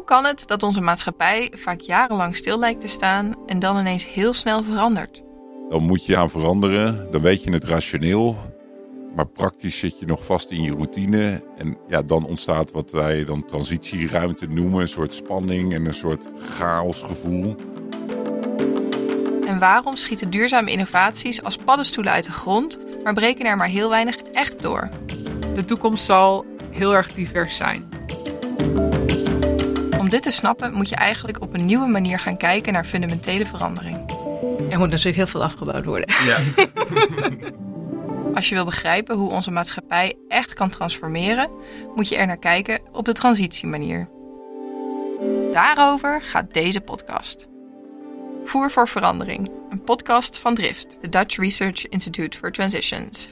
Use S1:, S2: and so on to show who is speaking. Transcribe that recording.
S1: Hoe kan het dat onze maatschappij vaak jarenlang stil lijkt te staan en dan ineens heel snel verandert?
S2: Dan moet je aan veranderen, dan weet je het rationeel. Maar praktisch zit je nog vast in je routine. En ja, dan ontstaat wat wij dan transitieruimte noemen. Een soort spanning en een soort chaosgevoel.
S1: En waarom schieten duurzame innovaties als paddenstoelen uit de grond, maar breken er maar heel weinig echt door?
S3: De toekomst zal heel erg divers zijn.
S1: Om dit te snappen moet je eigenlijk op een nieuwe manier gaan kijken naar fundamentele verandering.
S4: Er moet natuurlijk heel veel afgebouwd worden.
S5: Ja.
S1: Als je wil begrijpen hoe onze maatschappij echt kan transformeren, moet je er naar kijken op de transitiemanier. Daarover gaat deze podcast. Voer voor Verandering, een podcast van Drift, de Dutch Research Institute for Transitions,